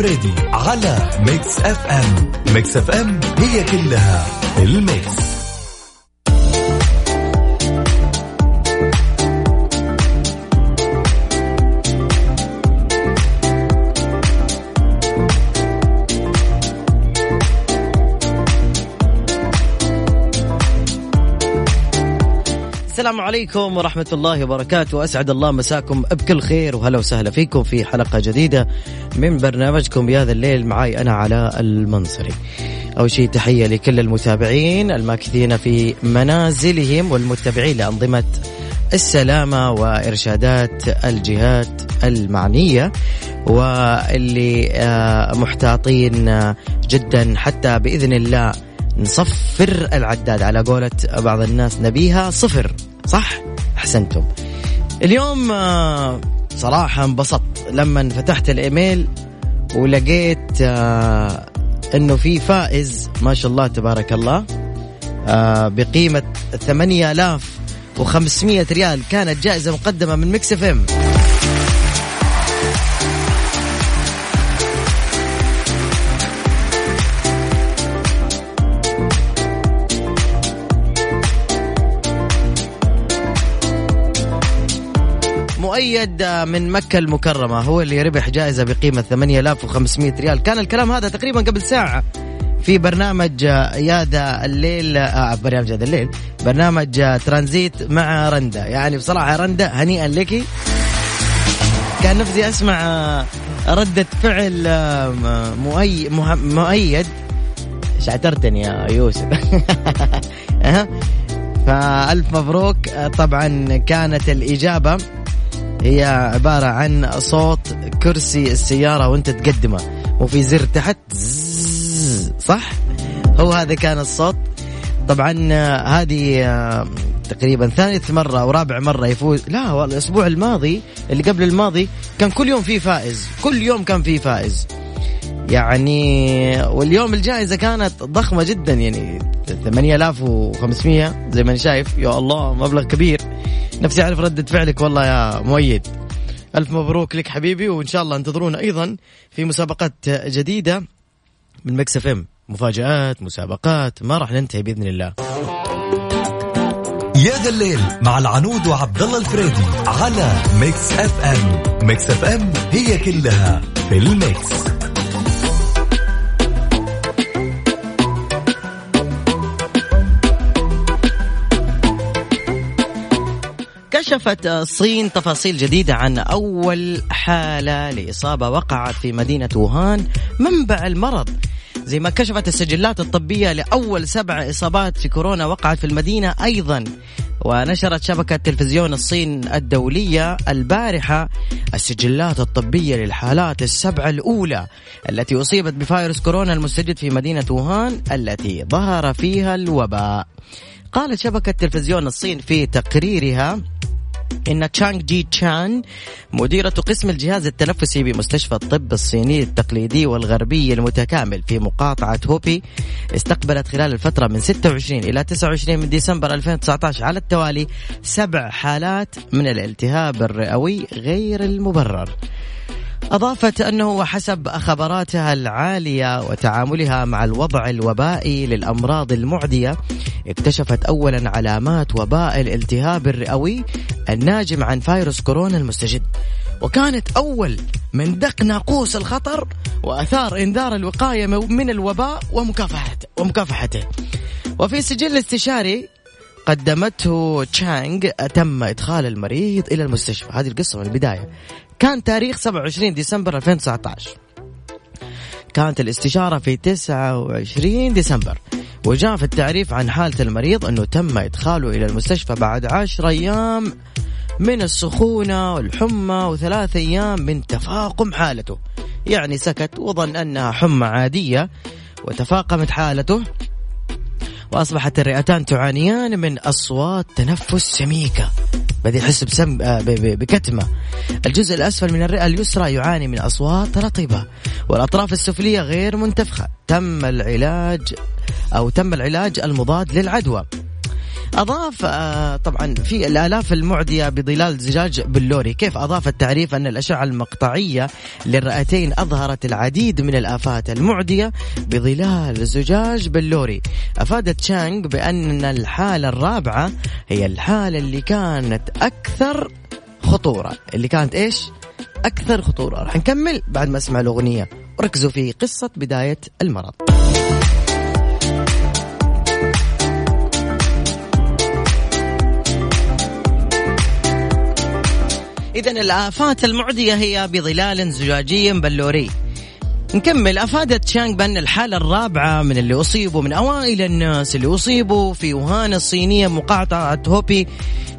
الفريدي على ميكس اف ام. ميكس اف ام هي كلها ال mix. السلام عليكم ورحمة الله وبركاته. أسعد الله مساكم بكل خير وهلا وسهلا فيكم في حلقة جديدة من برنامجكم يا ذا الليل معاي أنا علاء المنصري. أول شيء تحية لكل المتابعين الماكثين في منازلهم والمتبعين لأنظمة السلامة وإرشادات الجهات المعنية واللي آه، محتاطين آه، جدا حتى بإذن الله نصفر العداد. على قولة بعض الناس نبيها صفر. صح؟ أحسنتم. اليوم آه، صراحة انبسطت لما فتحت الإيميل ولقيت آه، إنه في فائز ما شاء الله تبارك الله آه، بقيمة 8500 ريال. كانت جائزة مقدمة من مكس إف إم. مؤيد من مكة المكرمة. هو اللي ربح جائزة بقيمة 8500 ريال. كان الكلام هذا تقريبا قبل ساعة في برنامج يا ذا الليل آه برنامج هذا الليل برنامج ترانزيت مع رندا. يعني بصراحة رندا هنيئا لك. كان نفسي أسمع ردة فعل آه، مؤي مؤيد. شعترتني يا يوسف. فألف مبروك. طبعا كانت الإجابة. هي عبارة عن صوت كرسي السيارة وانت تقدمه. وفي زر تحت صح؟ هو هذا كان الصوت. طبعا هذه تقريبا ثالث مرة أو رابع مرة يفوز. لا والله الأسبوع الماضي اللي قبل الماضي كان كل يوم في فائز. كل يوم كان في فائز. يعني واليوم الجائزة كانت ضخمة جدا يعني 8500 زي ما أنا شايف. يا الله مبلغ كبير. نفسي أعرف ردة فعلك والله يا مؤيد. ألف مبروك لك حبيبي وإن شاء الله انتظرونا أيضا في مسابقات جديدة من مكس إف إم. مفاجآت مسابقات ما راح ننتهي بإذن الله. يا ذا الليل مع العنود وعبد الله الفريدي على ميكس إف إم. ميكس إف إم هي كلها في ال mix. كشفت الصين تفاصيل جديدة عن أول حالة لإصابة وقعت في مدينة ووهان منبع المرض. زي ما كشفت السجلات الطبية لأول سبع إصابات في كورونا وقعت في المدينة أيضا. ونشرت شبكة تلفزيون الصين الدولية البارحة السجلات الطبية للحالات السبعة الأولى التي أصيبت بفيروس كورونا المستجد في مدينة ووهان التي ظهر فيها الوباء. قالت شبكة تلفزيون الصين في تقريرها إن تشانغ جي تشان مديرة قسم الجهاز التنفسي بمستشفى الطب الصيني التقليدي والغربي المتكامل في مقاطعة هوبي استقبلت خلال الفترة من 26 إلى 29 من ديسمبر 2019 على التوالي سبع حالات من الالتهاب الرئوي غير المبرر. أضافت أنه وحسب خبراتها العالية وتعاملها مع الوضع الوبائي للأمراض المعدية اكتشفت أولا علامات وباء الالتهاب الرئوي الناجم عن فيروس كورونا المستجد. وكانت أول من دق ناقوس الخطر وأثار إنذار الوقاية من الوباء ومكافحته ومكافحته. وفي سجل استشاري قدمته تشانغ تم إدخال المريض إلى المستشفى. هذه القصة من البداية. كان تاريخ 27 ديسمبر 2019 كانت الاستشارة في 29 ديسمبر وجاء في التعريف عن حالة المريض أنه تم إدخاله إلى المستشفى بعد 10 أيام من السخونة والحمى وثلاث أيام من تفاقم حالته. يعني سكت وظن أنها حمى عادية وتفاقمت حالته وأصبحت الرئتان تعانيان من أصوات تنفس سميكة. بدي يحس بسم آه، بكتمة. الجزء الأسفل من الرئة اليسرى يعاني من أصوات رطبة والأطراف السفلية غير منتفخة. تم العلاج أو تم العلاج المضاد للعدوى. أضاف آه، طبعا في الآلاف المعدية بظلال زجاج بلوري. كيف أضاف التعريف أن الأشعة المقطعية للرئتين أظهرت العديد من الآفات المعدية بظلال زجاج بلوري؟ أفادت تشانغ بأن الحالة الرابعة هي الحالة اللي كانت أكثر خطورة. اللي كانت إيش؟ أكثر خطورة. راح نكمل بعد ما أسمع الأغنية. وركزوا في قصة بداية المرض. إذا الآفات المعدية هي بظلال زجاجي بلوري. نكمل أفادت شانغ بأن الحالة الرابعة من اللي أصيبوا من أوائل الناس اللي أصيبوا في وهان الصينية مقاطعة هوبي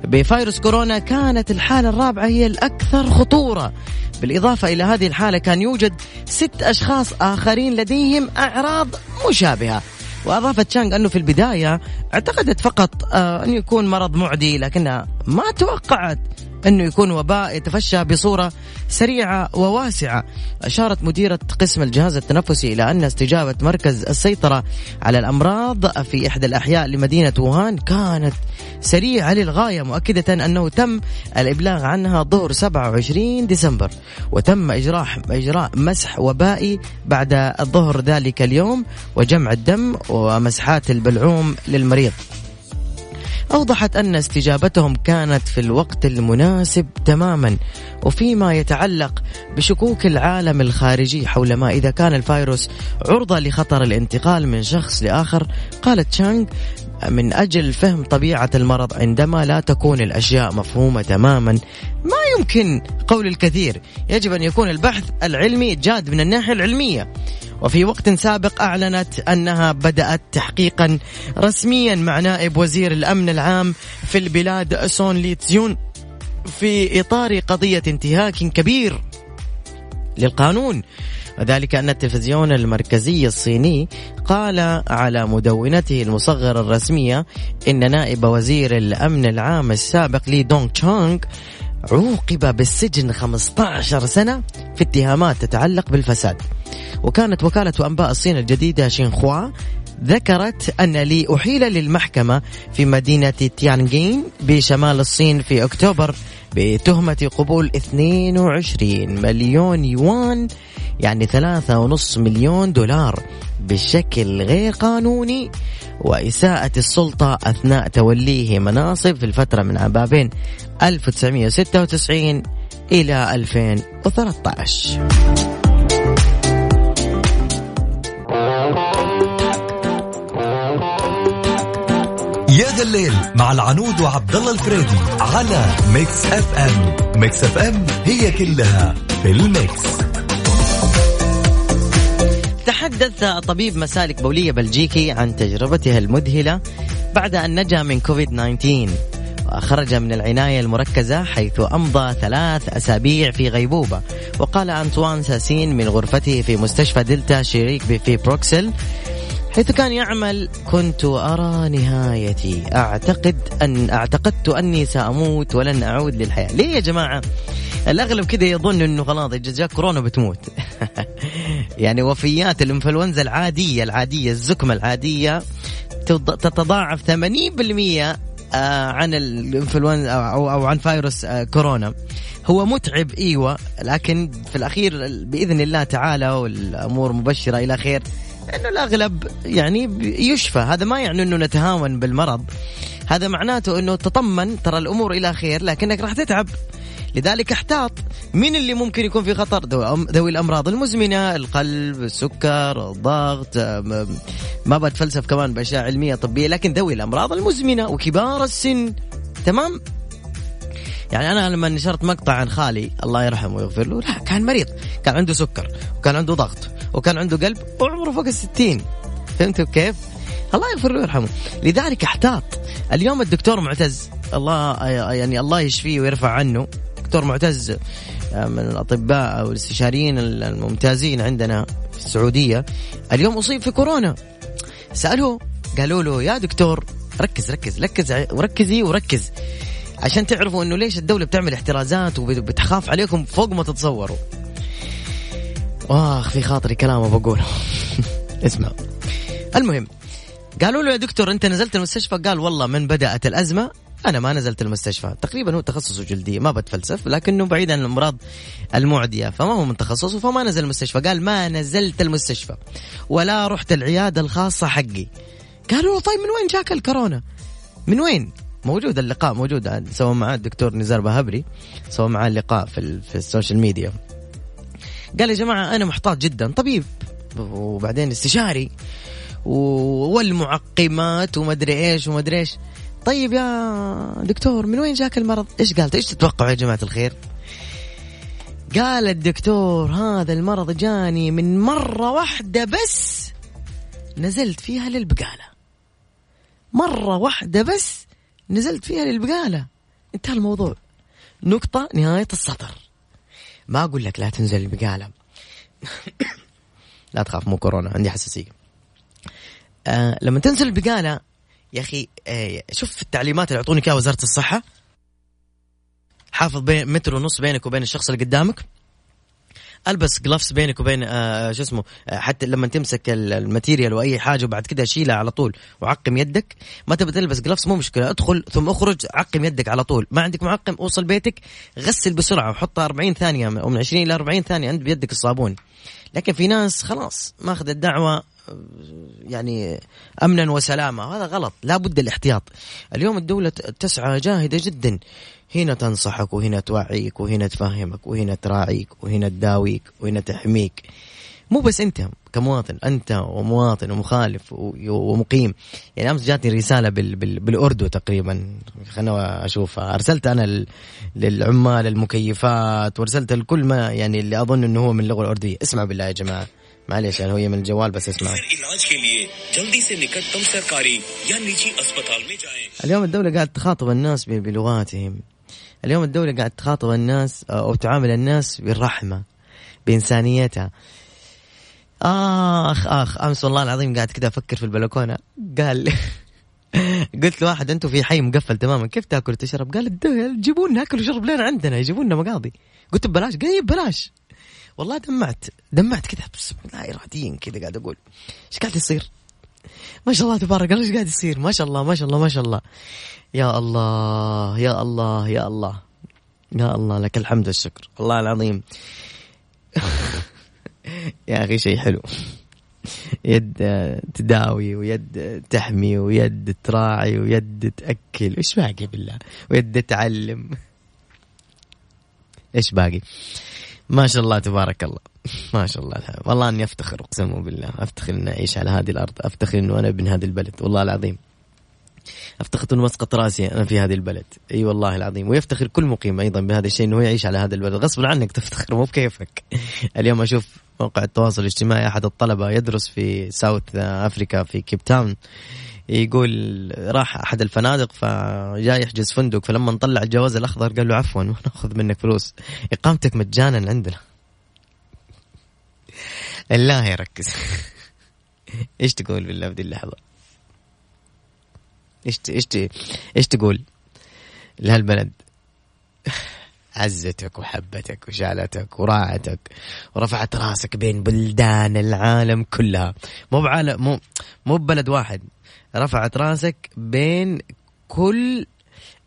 بفيروس كورونا. كانت الحالة الرابعة هي الأكثر خطورة. بالإضافة إلى هذه الحالة كان يوجد ست أشخاص آخرين لديهم أعراض مشابهة. وأضافت شانغ أنه في البداية اعتقدت فقط آه، أن يكون مرض معدي لكنها ما توقعت أنه يكون وباء يتفشى بصورة سريعة وواسعة. أشارت مديرة قسم الجهاز التنفسي إلى أن استجابة مركز السيطرة على الأمراض في إحدى الأحياء لمدينة ووهان كانت سريعة للغاية مؤكدة أنه تم الإبلاغ عنها ظهر 27 ديسمبر. وتم إجراء إجراء مسح وبائي بعد الظهر ذلك اليوم وجمع الدم ومسحات البلعوم للمريض. أوضحت أن استجابتهم كانت في الوقت المناسب تماما وفيما يتعلق بشكوك العالم الخارجي حول ما إذا كان الفيروس عرضة لخطر الانتقال من شخص لآخر قالت تشانغ من أجل فهم طبيعة المرض عندما لا تكون الأشياء مفهومة تماما. ما يمكن قول الكثير يجب أن يكون البحث العلمي جاد من الناحية العلمية. وفي وقت سابق أعلنت أنها بدأت تحقيقا رسميا مع نائب وزير الأمن العام في البلاد سون لي تزيون في إطار قضية انتهاك كبير للقانون. وذلك أن التلفزيون المركزي الصيني قال على مدونته المصغرة الرسمية إن نائب وزير الأمن العام السابق لي دونغ تشونغ عوقب بالسجن 15 سنة في اتهامات تتعلق بالفساد. وكانت وكالة أنباء الصين الجديدة شينخوا ذكرت أن لي أحيل للمحكمة في مدينة تيانجين بشمال الصين في أكتوبر بتهمة قبول 22 مليون يوان يعني ثلاثة ونص مليون دولار بشكل غير قانوني. وإساءة السلطة أثناء توليه مناصب في الفترة من عام 1996 إلى 2013 يا ذا الليل مع العنود وعبد الله الفريدي على ميكس أف أم. ميكس أف أم هي كلها في ال mix. تحدث طبيب مسالك بولية بلجيكي عن تجربته المذهلة بعد أن نجا من كوفيد 19 وخرج من العناية المركزة حيث أمضى ثلاث أسابيع في غيبوبة. وقال أنطوان ساسين من غرفته في مستشفى دلتا شريك في بروكسل حيث كان يعمل كنت أرى نهايتي. أعتقد أن أعتقدت أني سأموت ولن أعود للحياة. ليه يا جماعة؟ الأغلب كذا يظن أنه خلاص إذا جاء كورونا بتموت. يعني وفيات الإنفلونزا العادية العادية الزكمة العادية تتضاعف 80% آه، عن الانفلونزا أو أو عن فيروس آه، كورونا. هو متعب إيوه لكن في الأخير بإذن الله تعالى والأمور مبشرة إلى خير انه الأغلب يعني يشفى. هذا ما يعني إنه نتهاون بالمرض. هذا معناته إنه تطمن ترى الأمور إلى خير لكنك راح تتعب. لذلك احتاط. مين اللي ممكن يكون في خطر؟ ذوي الأمراض المزمنة القلب السكر الضغط ما بتفلسف كمان بأشياء علمية طبية لكن ذوي الأمراض المزمنة وكبار السن. تمام؟ يعني أنا لما نشرت مقطع عن خالي الله يرحمه ويغفر له لا كان مريض. كان عنده سكر وكان عنده ضغط وكان عنده قلب وعمره فوق الستين. فهمتوا كيف؟ الله يغفر له ويرحمه. لذلك احتاط. اليوم الدكتور معتز الله يعني الله يشفيه ويرفع عنه. دكتور معتز آه، من الأطباء أو الاستشاريين الممتازين عندنا في السعودية. اليوم أصيب في كورونا. سألوه قالوا له يا دكتور ركز ركز ركز وركزي وركز. عشان تعرفوا إنه ليش الدولة بتعمل احترازات وبتخاف عليكم فوق ما تتصوروا. وأخ في خاطري كلام بقوله اسمع. المهم قالوا له يا دكتور أنت نزلت المستشفى. قال والله من بدأت الأزمة أنا ما نزلت المستشفى. تقريبا هو تخصصه جلديه ما بتفلسف لكنه بعيد عن الأمراض المعدية فما هو من تخصصه فما نزل المستشفى. قال ما نزلت المستشفى ولا رحت العيادة الخاصة حقي. قالوا طيب من وين جاك الكورونا؟ من وين؟ موجود اللقاء موجود. سوى معاه الدكتور نزار بهبري سوى معاه اللقاء في, في ال social media. قال يا جماعة أنا محتاط جدا طبيب وبعدين استشاري والمعقمات ومدري إيش ومدري إيش. طيب يا دكتور من وين جاك المرض؟ إيش قالت؟ إيش تتوقعوا يا جماعة الخير؟ قال الدكتور هذا المرض جاني من مرة واحدة بس نزلت فيها للبقالة. مرة واحدة بس نزلت فيها للبقالة. انتهى الموضوع. نقطة نهاية السطر. ما أقول لك لا تنزل البقالة. لا تخاف مو كورونا عندي حساسية. آه لما تنزل البقالة يا أخي آه، شوف التعليمات اللي يعطونك إياها وزارة الصحة. حافظ بين متر ونص بينك وبين الشخص اللي قدامك. ألبس gloves بينك وبين آه شو اسمه آه حتى لما تمسك ال material وأي حاجة وبعد كده شيلها على طول وعقم يدك. ما تبي تلبس gloves مو مشكلة. ادخل ثم اخرج عقم يدك على طول. ما عندك معقم اوصل بيتك غسل بسرعة وحطها 40 ثانية ومن 20 إلى 40 ثانية عند بيدك الصابون. لكن في ناس خلاص ماخذ الدعوه يعني أمنا وسلاما هذا غلط. لا بد الاحتياط. اليوم الدولة تسعى جاهدة جدا. هنا تنصحك وهنا توعيك وهنا تفهمك وهنا تراعيك وهنا تداويك وهنا تحميك. مو بس أنت كمواطن. أنت ومواطن ومخالف ومقيم. يعني أمس جاتني رسالة بال بال بالاردو تقريبا. خلنا أشوفها. أرسلت أنا للعمال المكيفات وأرسلت لكل ما يعني اللي أظن إنه هو من اللغة الأردية. اسمعوا بالله يا جماعة. معلش يعني هي من الجوال؟ بس اسمع اليوم الدولة قاعد تخاطب الناس بلغاتهم. اليوم الدولة قاعد تخاطب الناس أو تعامل الناس بالرحمة بإنسانيتها. آخ آخ أمس والله العظيم قاعد كذا أفكر في البلكونة. قال قلت لواحد أنتم في حي مقفل تماما كيف تأكل وتشرب؟ قال جيبونا ناكل وشرب لنا عندنا يجيبوا لنا مقاضي. قلت ببلاش. قال ببلاش. والله دمعت دمعت كذا بسم الله اراديا كذا قاعد أقول إيش قاعد يصير؟ ما شاء الله تبارك الله إيش قاعد يصير؟ ما شاء الله ما شاء الله ما شاء الله. يا الله يا الله يا الله. يا الله لك الحمد والشكر. والله العظيم. يا أخي شيء حلو. يد تداوي ويد تحمي ويد تراعي ويد تأكل. إيش باقي بالله؟ ويد تعلم إيش باقي؟ ما شاء الله تبارك الله. ما شاء الله. الحمد. والله أني أفتخر أقسم بالله. أفتخر إني أعيش على هذه الأرض. أفتخر انه أنا ابن هذا البلد. والله العظيم. أفتخر انه مسقط رأسي أنا في هذه البلد. أي أيوة والله العظيم. ويفتخر كل مقيم أيضا بهذا الشيء إنه يعيش على هذا البلد. غصبا عنك تفتخر مو بكيفك. اليوم أشوف موقع التواصل الاجتماعي أحد الطلبة يدرس في ساوث افريكا في كيب تاون يقول راح أحد الفنادق فجاي يحجز فندق فلما نطلع الجواز الأخضر قال له عفوا ما نأخذ منك فلوس. إقامتك مجانا عندنا. الله يركز. إيش تقول بالله في اللحظة؟ إيش إيش إيش تقول؟ لهالبلد. عزتك وحبتك وشالتك وراعتك ورفعت راسك بين بلدان العالم كلها. مو بعالم مو مو ببلد واحد. رفعت راسك بين كل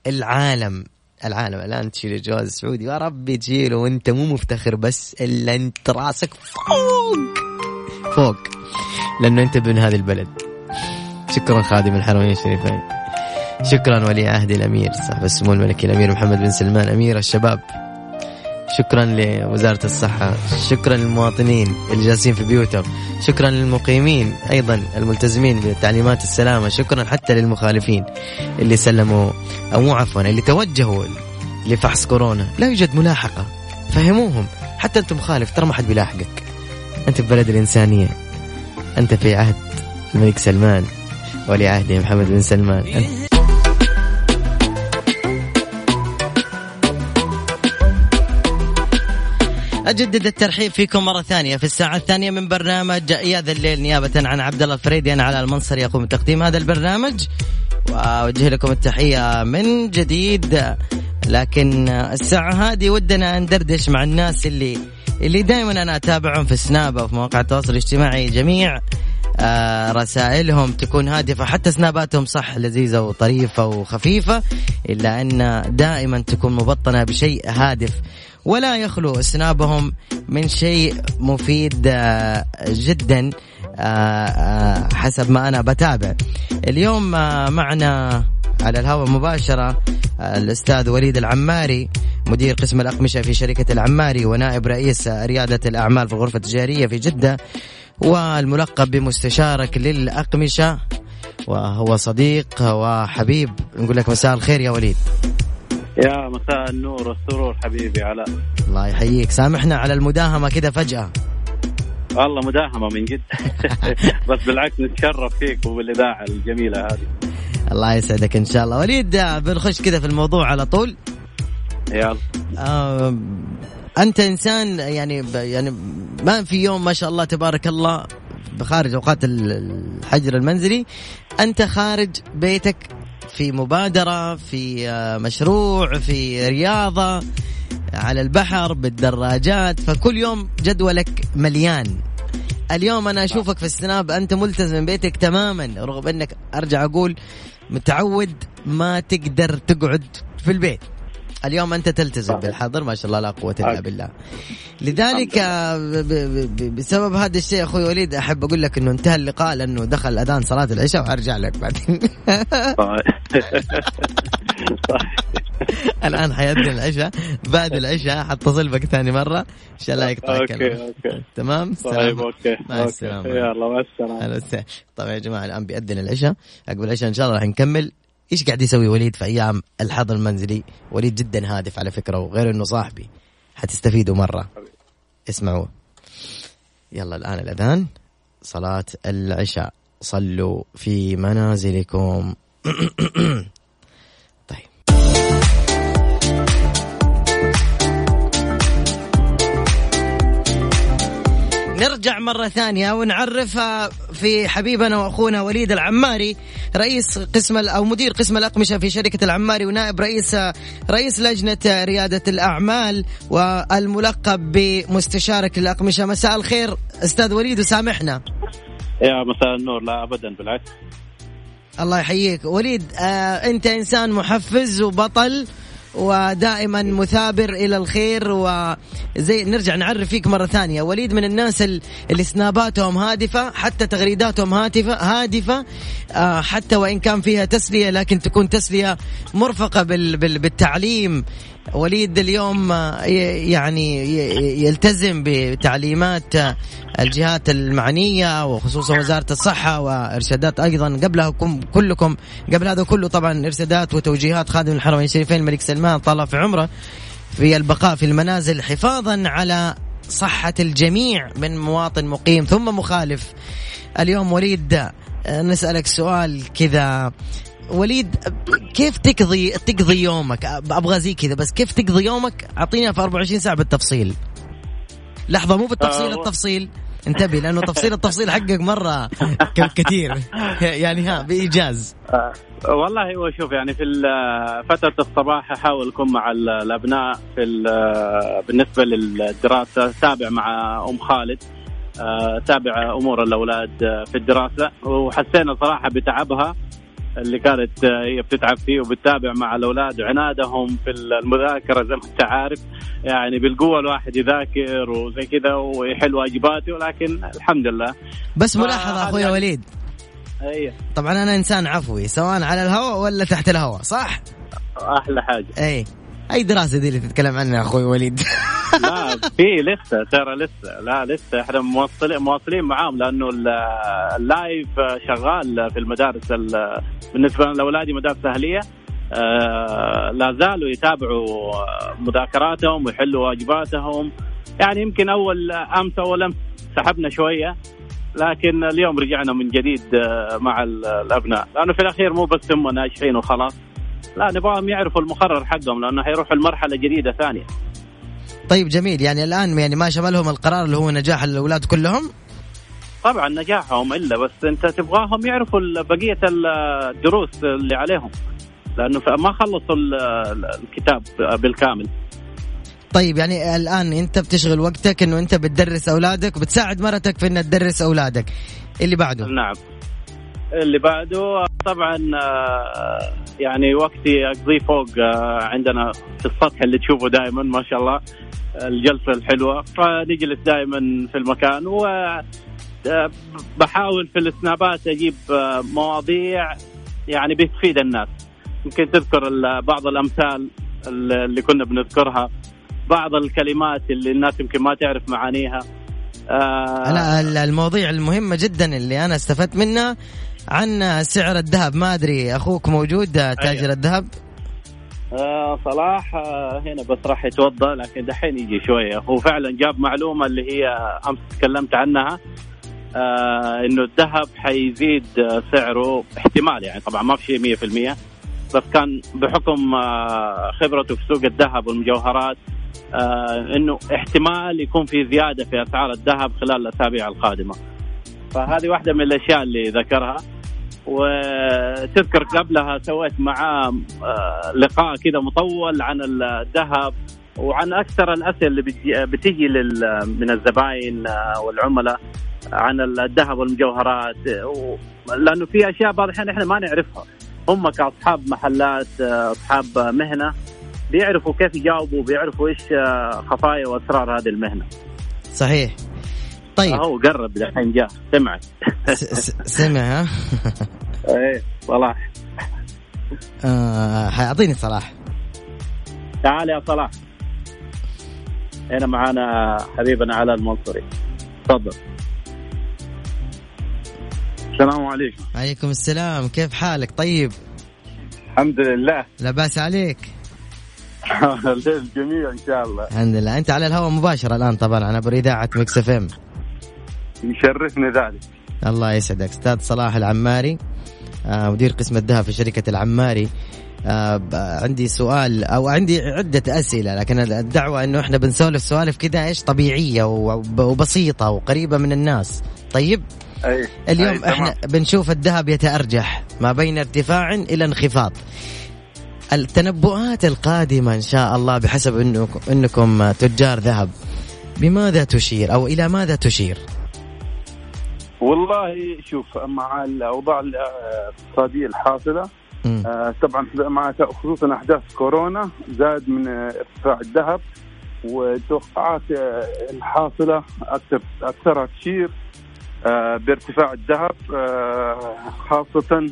العالم. العالم الآن تشيل الجواز السعودي. يا ربي تشيله وأنت مو مفتخر بس إلا أنت راسك فوق. فوق. لأنه أنت ابن هذه البلد. شكرا خادم الحرمين الشريفين. شكرا ولي عهد الأمير. صاحب السمو الملكي الأمير محمد بن سلمان أمير الشباب. شكرا لوزارة الصحة شكرا للمواطنين اللي جالسين في بيوتهم شكرا للمقيمين أيضا الملتزمين بتعليمات السلامة شكرا حتى للمخالفين اللي سلموا أو مو عفوا اللي توجهوا لفحص كورونا. لا يوجد ملاحقة. فهموهم. حتى أنت مخالف ترى ما حد بيلاحقك. أنت في بلد الإنسانية. أنت في عهد الملك سلمان ولي عهده محمد بن سلمان. أنت أجدد الترحيب فيكم مرة ثانية. في الساعة الثانية من برنامج يا ذا الليل نيابة عن عبد الله الفريدي أنا على المنصر يقوم بتقديم هذا البرنامج. وأوجه لكم التحية من جديد. لكن الساعة هذه ودنا ندردش مع الناس اللي اللي دائما أنا أتابعهم في سناب وفي مواقع التواصل الاجتماعي جميع. آه رسائلهم تكون هادفة. حتى سناباتهم صح لذيذة وطريفة وخفيفة إلا أن دائما تكون مبطنة بشيء هادف. ولا يخلو سنابهم من شيء مفيد آه جدا آه حسب ما أنا بتابع. اليوم معنا على الهواء مباشرة الأستاذ وليد العماري مدير قسم الأقمشة في شركة العماري ونائب رئيس ريادة الأعمال في الغرفة التجارية في جدة. والملقب بمستشارك للأقمشة وهو صديق وحبيب. نقول لك مساء الخير يا وليد. يا مساء النور والسرور حبيبي علاء. الله يحييك. سامحنا على المداهمة كده فجأة. والله مداهمة من جد. بس بالعكس نتشرف فيك وبالإذاعة الجميلة هذه. الله يسعدك إن شاء الله. وليد بنخش كذا في الموضوع على طول. يلا. آه أنت إنسان يعني يعني ما في يوم ما شاء الله تبارك الله بخارج أوقات الحجر المنزلي أنت خارج بيتك في مبادرة في آه، مشروع في رياضة على البحر بالدراجات فكل يوم جدولك مليان. اليوم أنا أشوفك في السناب أنت ملتزم بيتك تماما رغم إنك أرجع أقول متعود ما تقدر تقعد في البيت. اليوم أنت تلتزم بالحظر ما شاء الله لا قوة إلا بالله. لذلك بسبب هذا الشيء أخوي وليد أحب أقول لك إنه انتهى اللقاء لأنه دخل أذان صلاة العشاء وأرجع لك بعدين. الآن حيأذن العشاء بعد العشاء حتصل بك ثاني مرة إن شاء الله يقطع okay okay. تمام؟ طيب okay. مع السلامة. يلا مع السلامة. طيب يا جماعة الآن بيأذن العشاء. عقب العشاء إن شاء الله راح نكمل. إيش قاعد يسوي وليد في أيام الحظر المنزلي؟ وليد جدا هادف على فكرة وغير إنه صاحبي. حتستفيدوا مرة. اسمعوا. يلا الآن الأذان. صلاة العشاء. صلوا في منازلكم. نرجع مرة ثانية ونعرفها في حبيبنا وأخونا وليد العماري رئيس قسم أو مدير قسم الأقمشة في شركة العماري ونائب رئيس رئيس لجنة ريادة الأعمال والملقب بمستشارك الأقمشة. مساء الخير أستاذ وليد وسامحنا يا مساء النور لا أبدا بالعكس. الله يحييك. وليد آه أنت إنسان محفز وبطل ودائما مثابر إلى الخير وزي نرجع نعرف فيك مرة ثانية. وليد من الناس اللي سناباتهم هادفة حتى تغريداتهم هادفه هادفة آه، حتى وإن كان فيها تسلية لكن تكون تسلية مرفقة بالتعليم. وليد اليوم آه، يعني يلتزم بتعليمات آه، الجهات المعنية وخصوصا وزارة الصحة وإرشادات أيضا قبلها كلكم قبل هذا كله طبعا إرشادات وتوجيهات خادم الحرمين الشريفين الملك سلمان طال في عمره في البقاء في المنازل حفاظا على صحة الجميع من مواطن مقيم ثم مخالف. اليوم وليد آه، نسألك سؤال كذا. وليد كيف تقضي تقضي يومك؟ أبغى زي كذا بس كيف تقضي يومك؟ اعطينا في 24 ساعة بالتفصيل. لحظة مو بالتفصيل آه التفصيل. انتبه لأنه تفصيل التفصيل حقك مرة كثير. يعني ها بإيجاز. آه والله هو شوف يعني في فترة الصباح أحاول أكون مع الأبناء في بالنسبة للدراسة تابع مع أم خالد. تابع أمور الأولاد في الدراسة. وحسينا صراحة بتعبها. اللي كانت هي بتتعب فيه وبتتابع مع الأولاد وعنادهم في المذاكرة زي ما انت عارف. يعني بالقوة الواحد يذاكر وزي كذا ويحل واجباته ولكن الحمد لله. بس ملاحظة أخوي وليد. أيوه طبعا أنا إنسان عفوي سواء على الهواء ولا تحت الهواء صح؟ أحلى حاجة. أي. أي دراسة دي اللي تتكلم عنها أخوي وليد؟ لا في لسه ترى لسه. لا لسه. إحنا موصلين مواصلين معاهم لأنه اللايف شغال في المدارس بالنسبة لأولادي مدارس اهليه آه لا زالوا يتابعوا مذاكراتهم ويحلوا واجباتهم. يعني يمكن أول أمس أول أمس سحبنا شوية لكن اليوم رجعنا من جديد آه، مع الأبناء. لأنه في الأخير مو بس هم ناجحين وخلاص. لا نبغاهم يعرفوا المقرر حقهم لأنه حيروحوا لمرحلة جديدة ثانية. طيب جميل. يعني الآن يعني ما شملهم القرار اللي هو نجاح الأولاد كلهم؟ طبعا نجاحهم إلا بس أنت تبغاهم يعرفوا بقية الدروس اللي عليهم لأنه ما خلصوا الكتاب بالكامل. طيب يعني الآن أنت بتشغل وقتك إنه أنت بتدرس أولادك وبتساعد مرتك في انها تدرس أولادك. اللي بعده؟ نعم. اللي بعده طبعا آه، يعني وقتي أقضيه فوق آه، عندنا في السطح اللي تشوفه دائما ما شاء الله الجلسة الحلوة. فنجلس دائما في المكان و آه، بحاول في السنابات أجيب مواضيع يعني بتفيد الناس. يمكن تذكر بعض الأمثال اللي كنا بنذكرها بعض الكلمات اللي الناس يمكن ما تعرف معانيها. آه لا المواضيع المهمة جدا اللي أنا استفدت منها عن سعر الذهب. ما أدري أخوك موجود تاجر أيوة. الذهب؟ آه صلاح آه هنا بس راح يتوضأ لكن دحين يجي شوية هو فعلا جاب معلومة اللي هي أمس تكلمت عنها آه إنه الذهب حيزيد سعره احتمال يعني. طبعا ما في شيء 100% بس كان بحكم آه خبرته في سوق الذهب والمجوهرات آه إنه احتمال يكون في زيادة في أسعار الذهب خلال الأسابيع القادمة. فهذه واحدة من الأشياء اللي ذكرها. وتذكر قبلها سويت معاه آه لقاء كذا مطول عن الذهب وعن أكثر الأسئلة اللي بتجي من الزباين آه، والعملاء عن الذهب والمجوهرات لأنه في أشياء بعض الأحيان إحنا ما نعرفها. هم كأصحاب محلات آه، أصحاب مهنة بيعرفوا كيف يجاوبوا بيعرفوا إيش آه، خفايا وأسرار هذه المهنة. صحيح. طيب. هو قرب الحين جاء. سمع سمع ها؟ إيه صلاح. آه حيعطيني صلاح. تعال يا صلاح. هنا معانا حبيبنا علاء المنصري تفضل. السلام عليكم. عليكم السلام. كيف حالك؟ طيب. الحمد لله. لا بأس عليك. الجميع إن شاء الله. الحمد لله. أنت على الهواء مباشرة الآن طبعا على إذاعة Mix FM. يشرفني ذلك الله يسعدك أستاذ صلاح العماري آه، مدير قسم الذهب في شركة العماري آه عندي سؤال أو عندي عدة أسئلة لكن الدعوة إنه إحنا بنسولف سوالف كذا إيش طبيعية وبسيطة وقريبة من الناس طيب أي. اليوم أي إحنا تمام. بنشوف الذهب يتأرجح ما بين ارتفاع إلى انخفاض التنبؤات القادمة إن شاء الله بحسب انكم إنكم تجار ذهب بماذا تشير أو إلى ماذا تشير؟ والله شوف مع الأوضاع الاقتصادية الحاصلة آه طبعا مع خصوصا أحداث كورونا زاد من ارتفاع الذهب والتوقعات آه، الحاصلة أكثر أكثرها تشير آه بارتفاع الذهب آه خاصه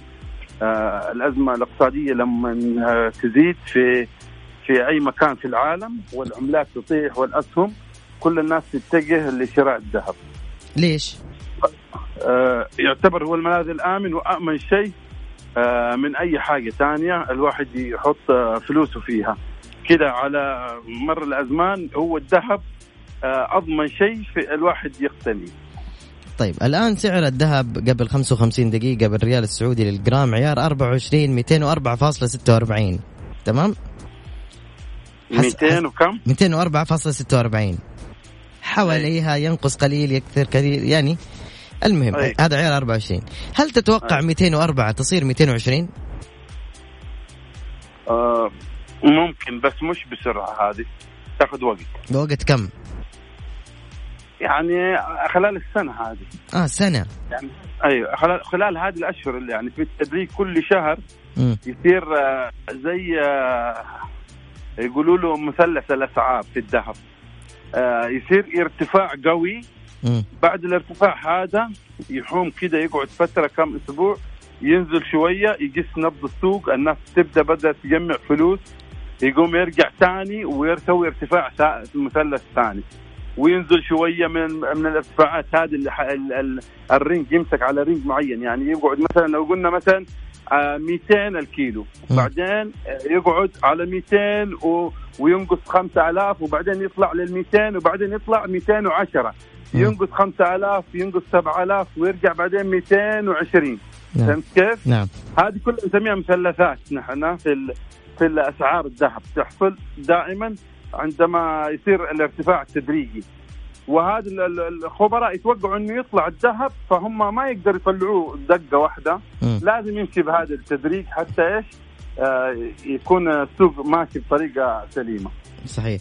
آه الأزمة الاقتصادية لما تزيد في في أي مكان في العالم والعملات تطيح والأسهم كل الناس تتجه لشراء الذهب. ليش؟ آه يعتبر هو الملاذ الآمن وامن شيء آه من أي حاجة ثانية الواحد يحط آه فلوسه فيها. كده على مر الأزمان هو الذهب أضمن شيء في الواحد يقتني. طيب الآن سعر الذهب قبل 55 دقيقة بالريال السعودي للجرام عيار 24 204.46 تمام 200 وكم 204.46 حواليها ينقص قليل يكثر كثير يعني المهم أي. هذا عيار 24 هل تتوقع أي. 204 تصير 220 آه ممكن بس مش بسرعة هذه. تاخذ وقت. وقت كم؟ يعني خلال السنة هذه. آه سنة. يعني أيوه خلال خلال هذه الأشهر اللي يعني في التدريج كل شهر م. يصير آه، زي آه، يقولوا له مثلث الأسعار في الذهب. يصير ارتفاع قوي م. بعد الارتفاع هذا يحوم كده يقعد فترة كم أسبوع ينزل شوية يقيس نبض السوق الناس تبدأ بدأت تجمع فلوس يقوم يرجع ثاني ويسوي ارتفاع مثلث ثاني. وينزل شوية من من الارتفاعات هذه اللي ال range يمسك على range معين. يعني يقعد مثلا لو قلنا مثلا 200 آه، الكيلو. بعدين يقعد على 200 و... وينقص 5000 وبعدين يطلع لل 200 وبعدين يطلع 210 ينقص 5000 ينقص 7000 ويرجع بعدين 220 نعم. فهمت كيف؟ نعم هذه كلها نسميها مثلثات نحن في ال... في الأسعار الذهب تحصل دائما عندما يصير الارتفاع التدريجي وهذا الخبراء يتوقعوا إنه يطلع الذهب فهم ما يقدر يطلعوه دقة واحدة م. لازم يمشي بهذا التدريج حتى إيش؟ آه، يكون السوق ماشي بطريقة سليمة صحيح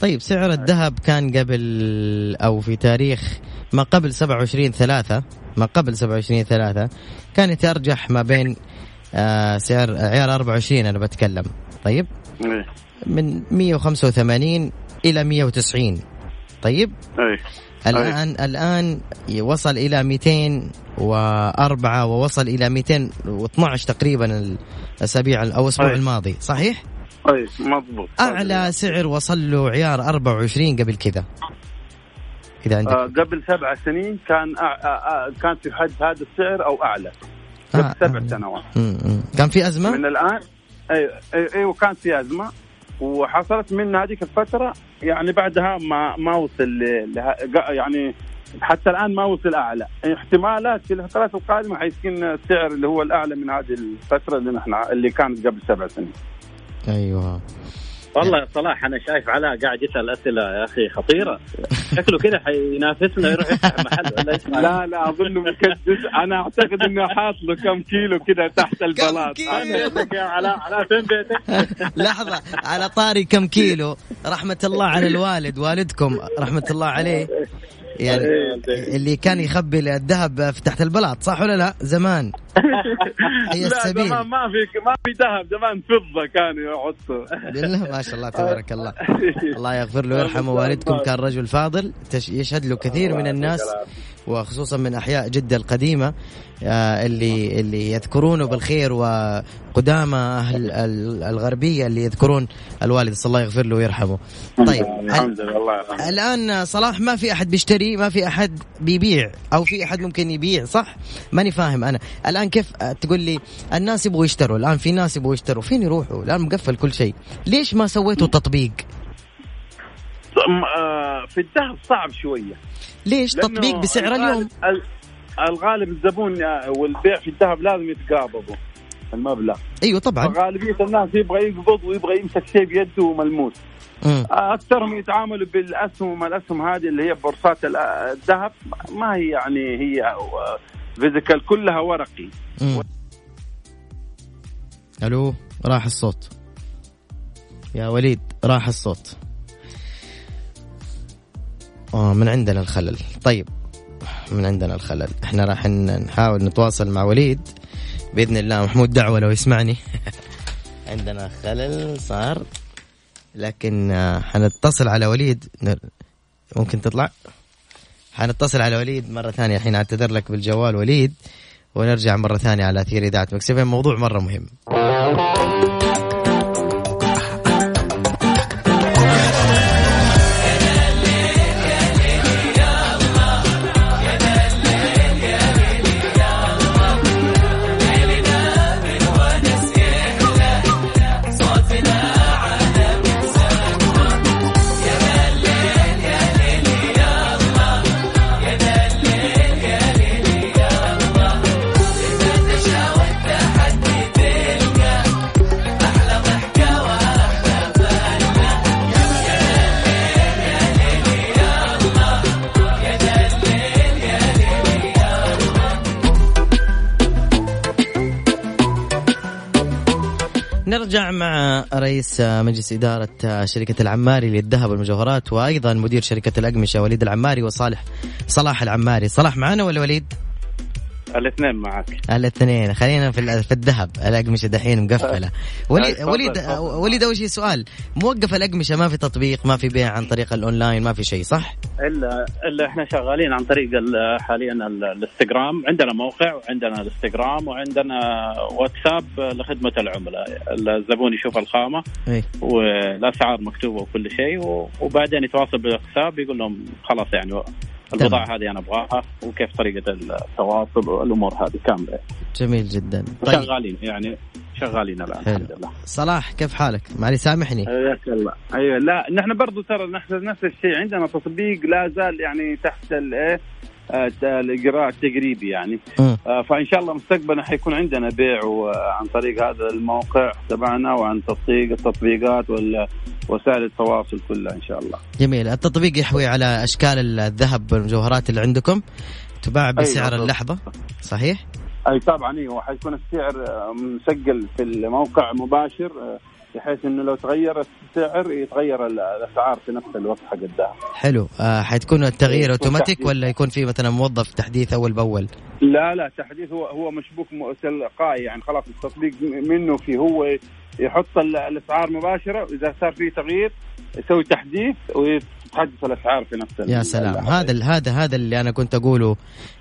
طيب سعر الذهب كان قبل أو في تاريخ ما قبل 27 3 ما قبل 27 3 كان يترجح ما بين آه سعر عيار 24 أنا بتكلم. طيب؟ إيه. من 185 إلى 190 طيب؟ اي الآن الآن وصل إلى 204 ووصل إلى 212 تقريبا الأسابيع أو الأسبوع أي. الماضي صحيح؟ اي مضبوط. أعلى سعر وصل له عيار 24 قبل كذا. إذا عندك آه قبل سبع سنين كان أع... آه آه كان في حد هذا السعر أو أعلى. قبل آه، سبع آه. سنوات. كان في أزمة؟ من الآن أيوه أيوه كان في أزمة. وحصلت من هذيك الفترة يعني بعدها ما ما وصل ل- يعني حتى الآن ما وصل أعلى. احتمالات في الفترات القادمة حيكون السعر اللي هو الأعلى من هذه الفترة اللي نحن اللي كانت قبل سبع سنين. أيوه. والله يا صلاح أنا شايف علاء قاعد يسأل أسئلة يا أخي خطيرة. شكله كذا حينافسنا يروح يفتح محل ولا لا لا اظنه مكدس. أنا أعتقد إنه حاط له كم كيلو كذا تحت البلاط. بيتك يا علاء علاء فين بيتك؟ لحظة على طاري كم كيلو؟ رحمة الله على الوالد والدكم رحمة الله عليه. يعني اللي كان يخبي الذهب في تحت البلاط صح ولا لا؟ زمان. هي لا السبيل. زمان ما في ما في ذهب زمان فضة كانوا يحطوا بالله ما شاء الله تبارك الله. الله يغفر له ويرحمه والدكم. كان رجل فاضل يشهد له كثير من الناس وخصوصا من أحياء جدة القديمة آه، اللي اللي يذكرونه بالخير وقدامى أهل ال- الغربية اللي يذكرون الوالد صلى الله يغفر له ويرحمه. طيب الحمد لله الله يرحمه. الآن صلاح ما في أحد بيشتري ما في أحد بيبيع أو في أحد ممكن يبيع صح؟ ماني فاهم أنا. الآن كيف تقول لي الناس يبغوا يشتروا؟ الآن في ناس يبغوا يشتروا فين يروحوا؟ الآن مقفل كل شيء. ليش ما سويتوا تطبيق؟ آه، في الذهب صعب شوية. ليش تطبيق بسعر اليوم؟ ال- الغالب الزبون آه، والبيع في الذهب لازم يتقابضوا. المبلغ. أيوه طبعا. فغالبية الناس يبغى يقبض ويبغى يمسك شيء بيده ملموس مم. اكثرهم يتعاملوا بالأسهم الاسهم هذه اللي هي بورصات ال- الذهب ما هي يعني هي فيزيكال كلها ورقي. مم. ألو راح الصوت. يا وليد راح الصوت. آه من عندنا الخلل. طيب من عندنا الخلل. إحنا راح نحاول نتواصل مع وليد. بإذن الله محمود دعوة لو يسمعني. عندنا خلل صار. لكن آه، حنتصل على وليد. ممكن تطلع؟ حنتصل على وليد مرة ثانية. الحين أعتذر لك بالجوال وليد. ونرجع مرة ثانية على أثير إذاعة مكسفين موضوع مرة مهم. نرجع مع رئيس مجلس إدارة شركة العماري للذهب والمجوهرات وأيضا مدير شركة الأقمشة وليد العماري وصالح صلاح العماري صلاح معنا ولا وليد؟ الاثنين معك. الاثنين. خلينا في في الذهب. الأقمشة دحين مقفلة. وليد تفضل، وليد. وليد أول شيء سؤال. موقف الأقمشة ما في تطبيق ما في بيع عن طريق الأونلاين ما في شيء صح؟ الا إلا إحنا شغالين عن طريق ال- حاليا ال- الإنستغرام. عندنا موقع وعندنا الإنستغرام وعندنا واتساب لخدمة العملاء. الزبون يشوف الخامة والأسعار مكتوبة وكل شيء وبعدين يتواصل بالحساب يقول لهم خلاص يعني البضاعه هذه أنا أبغاها وكيف طريقة التواصل والأمور هذه كاملة. جميل جدا. طيب. شغالين يعني شغالين الآن حلو. الحمد لله. صلاح كيف حالك؟ معلي سامحني. حياك الله. أيوه لا نحن برضو ترى نحن نفس الشيء عندنا تطبيق لا زال يعني تحت الايه الاجراء التجريبي يعني. آه، فإن شاء الله مستقبلا حيكون عندنا بيع عن طريق هذا الموقع تبعنا وعن تطبيق التطبيقات ووسائل التواصل كلها إن شاء الله جميل التطبيق يحوي على أشكال الذهب والمجوهرات اللي عندكم تباع بسعر بالضبط. اللحظة صحيح؟ أي طبعا أيوه حيكون السعر مسجل في الموقع مباشر بحيث إنه لو تغير السعر يتغير الأسعار في نفس الوقت حق الذهب. حلو آه حتكون التغيير أوتوماتيك ولا يكون في مثلا موظف تحديث أول بأول؟ لا لا تحديث هو هو مشبوك تلقائي يعني خلاص التطبيق منه في هو يحط الأسعار مباشرة واذا صار في تغيير يسوي تحديث وتحدث الأسعار في نفس يا سلام. هذا هذا هذا اللي أنا كنت أقوله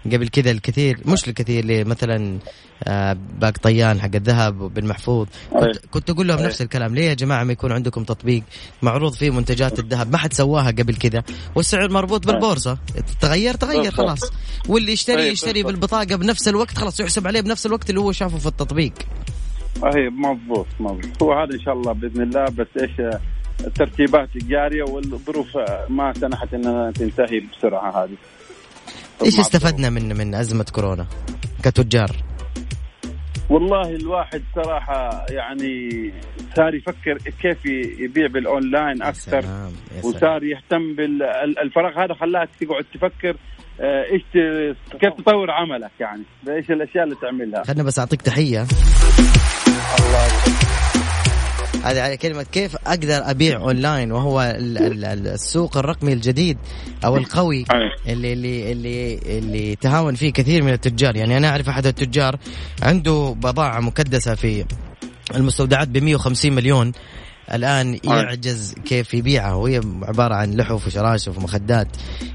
قبل كذا الكثير مش الكثير اللي مثلا آه، باق طيان حق الذهب وبن محفوظ كنت, كنت أقول لهم نفس الكلام. ليه يا جماعة ما يكون عندكم تطبيق معروض فيه منتجات الذهب؟ ما حد سواها قبل كذا. والسعر مربوط بالبورصة. تغير تغير خلاص. واللي يشتري يشتري بالبطاقة بنفس الوقت خلاص يحسب عليه بنفس الوقت اللي هو شافه في التطبيق. أي مضبوط مضبوط. هو هذا إن شاء الله بإذن الله بس إيش الترتيبات جاريه والظروف ما سنحت إنها تنتهي بسرعة هذه. إيش استفدنا من من أزمة كورونا كتجار؟ والله الواحد صراحة يعني صار يفكر كيف يبيع بالأونلاين أكثر وصار يهتم بالفراغ هذا خلاك تقعد تفكر آه، إيش كيف تطور عملك يعني؟ بإيش الأشياء اللي تعملها؟ خلنا بس أعطيك تحية. الله هذه على كلمة كيف أقدر أبيع أونلاين وهو السوق الرقمي الجديد أو القوي اللي اللي اللي اللي تهاون فيه كثير من التجار؟ يعني أنا أعرف أحد التجار عنده بضاعة مكدسة في المستودعات ب 150 مليون. الآن يعجز كيف يبيعها وهي عبارة عن لحف وشراشف ومخدات.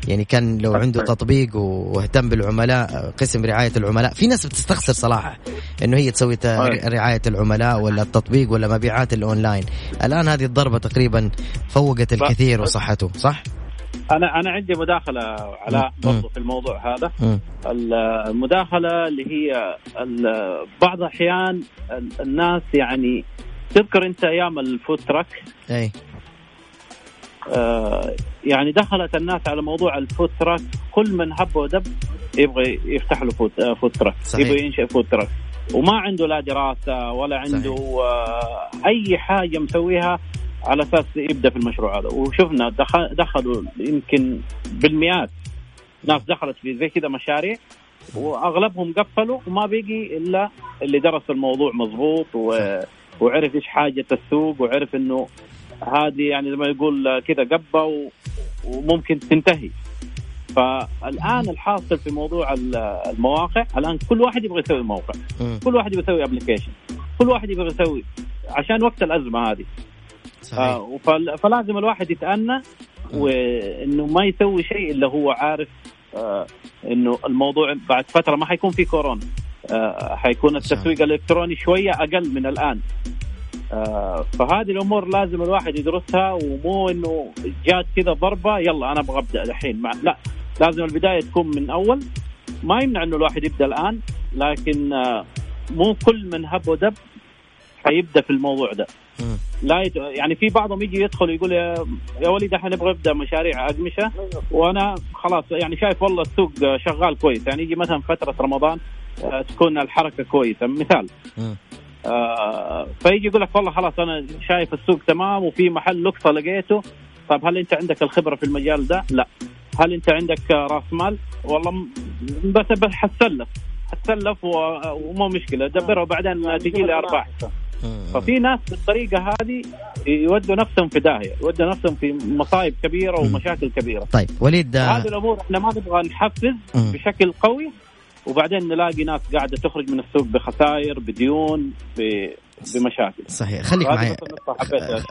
يعني كان لو عنده تطبيق واهتم بالعملاء قسم رعاية العملاء. في ناس بتستخسر صراحة إنه هي تسوي رعاية العملاء ولا التطبيق ولا مبيعات الأونلاين. الآن هذه الضربة تقريبا فوقت الكثير وصحته صح؟ أنا أنا عندي مداخلة علاء برضو في الموضوع هذا. المداخلة اللي هي بعض الاحيان الناس يعني تذكر انت أيام ال food truck؟ أي. آه يعني دخلت الناس على موضوع ال food truck كل من هب ودب يبغى يفتح له food, آه food truck صحيح. يبغى ينشئ food truck. وما عنده لا دراسة ولا عنده آه أي حاجة مسويها على أساس يبدأ في المشروع هذا. وشفنا دخل دخلوا يمكن بالمئات ناس دخلت في زي كذا مشاريع وأغلبهم قفلوا وما بيجي إلا اللي درس الموضوع مضبوط و وعرف إيش حاجة السوق وعرف إنه هذه يعني زي ما يقول كذا قبة وممكن تنتهي. فالآن الحاصل في موضوع المواقع الآن كل واحد يبغى يسوي موقع. كل واحد يبغى يسوي ابلكيشن كل واحد يبغى يسوي عشان وقت الأزمة هذه. صحيح. آه فلازم الواحد يتأنى وإنه ما يسوي شيء إلا هو عارف آه إنه الموضوع بعد فترة ما حيكون في كورونا. حيكون التسويق الإلكتروني شوية أقل من الآن. آه، فهذه الأمور لازم الواحد يدرسها ومو إنه جات كذا ضربة يلا أنا أبغى أبدأ الحين. لا لازم البداية تكون من أول. ما يمنع إنه الواحد يبدأ الآن لكن آه، مو كل من هب ودب حيبدأ في الموضوع ده. لا يت... يعني في بعضهم يجي يدخل يقول يا, يا وليد إحنا نبغى نبدأ مشاريع أقمشة. وأنا خلاص يعني شايف والله السوق شغال كويس. يعني يجي مثلا فترة رمضان آه، تكون الحركة كويسة. مثال آه فيجي يقول لك والله خلاص أنا شايف السوق تمام وفي محل لقطه لقيته. طيب هل أنت عندك الخبرة في المجال ده؟ لا. هل أنت عندك رأس مال؟ والله بس بس حتسلف. حتسلف ومو مشكلة. دبرها وبعدين تجي لي أرباح. ففي ناس بالطريقة هذه يودوا نفسهم في داهية يودوا نفسهم في مصايب كبيرة ومشاكل كبيرة. طيب وليد هذه الأمور إحنا ما نبغى نحفز بشكل قوي. وبعدين نلاقي ناس قاعدة تخرج من السوق بخسائر بديون بمشاكل. صحيح. خليك معي.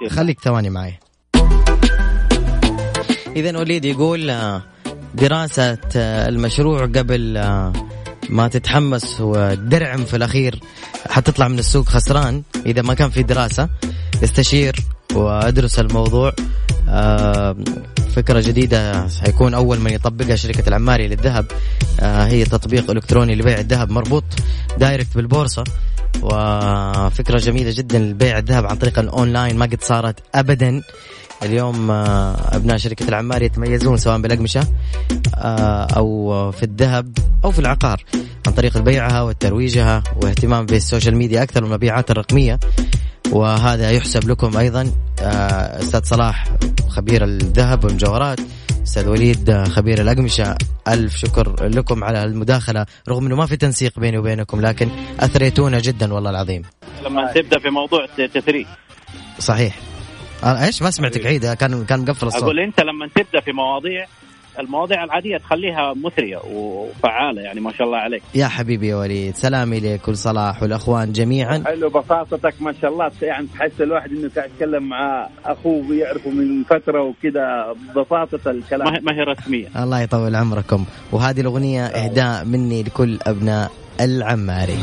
خليك ثواني معي. اذا وليد يقول آه، دراسة آه، المشروع قبل آه، ما تتحمس ودرعم في الأخير حتطلع من السوق خسران. إذا ما كان في دراسة استشير وأدرس الموضوع. فكرة جديدة حيكون أول من يطبقها شركة العماري للذهب. آه، هي تطبيق إلكتروني لبيع الذهب مربوط direct بالبورصة. وفكرة جميلة جدا لبيع الذهب عن طريق الأونلاين ما قد صارت أبدا. اليوم آه، أبناء شركة العماري يتميزون سواء بالأقمشة آه، أو في الذهب أو في العقار عن طريق بيعها وترويجها واهتمام بالسوشيال ميديا أكثر من المبيعات الرقمية. وهذا يحسب لكم أيضا أستاذ صلاح خبير الذهب والمجوهرات أستاذ وليد خبير الأقمشة ألف شكر لكم على المداخلة رغم إنه ما في تنسيق بيني وبينكم لكن أثريتونا جدا والله العظيم. لما تبدأ في موضوع تثري صحيح. آه، إيش ما سمعتك عيد كان كان مقفل الصوت. أقول أنت لما تبدأ في مواضيع المواضيع العادية تخليها مثرية وفعالة يعني ما شاء الله عليك. يا حبيبي يا وليد سلامي لك والصلاح والأخوان جميعا. حلو بساطتك ما شاء الله يعني تحس الواحد إنه قاعد يتكلم مع أخوه ويعرفه من فترة وكذا بساطه الكلام. ما هي رسمية. الله يطول عمركم. وهذه الأغنية إهداء مني لكل أبناء العماري.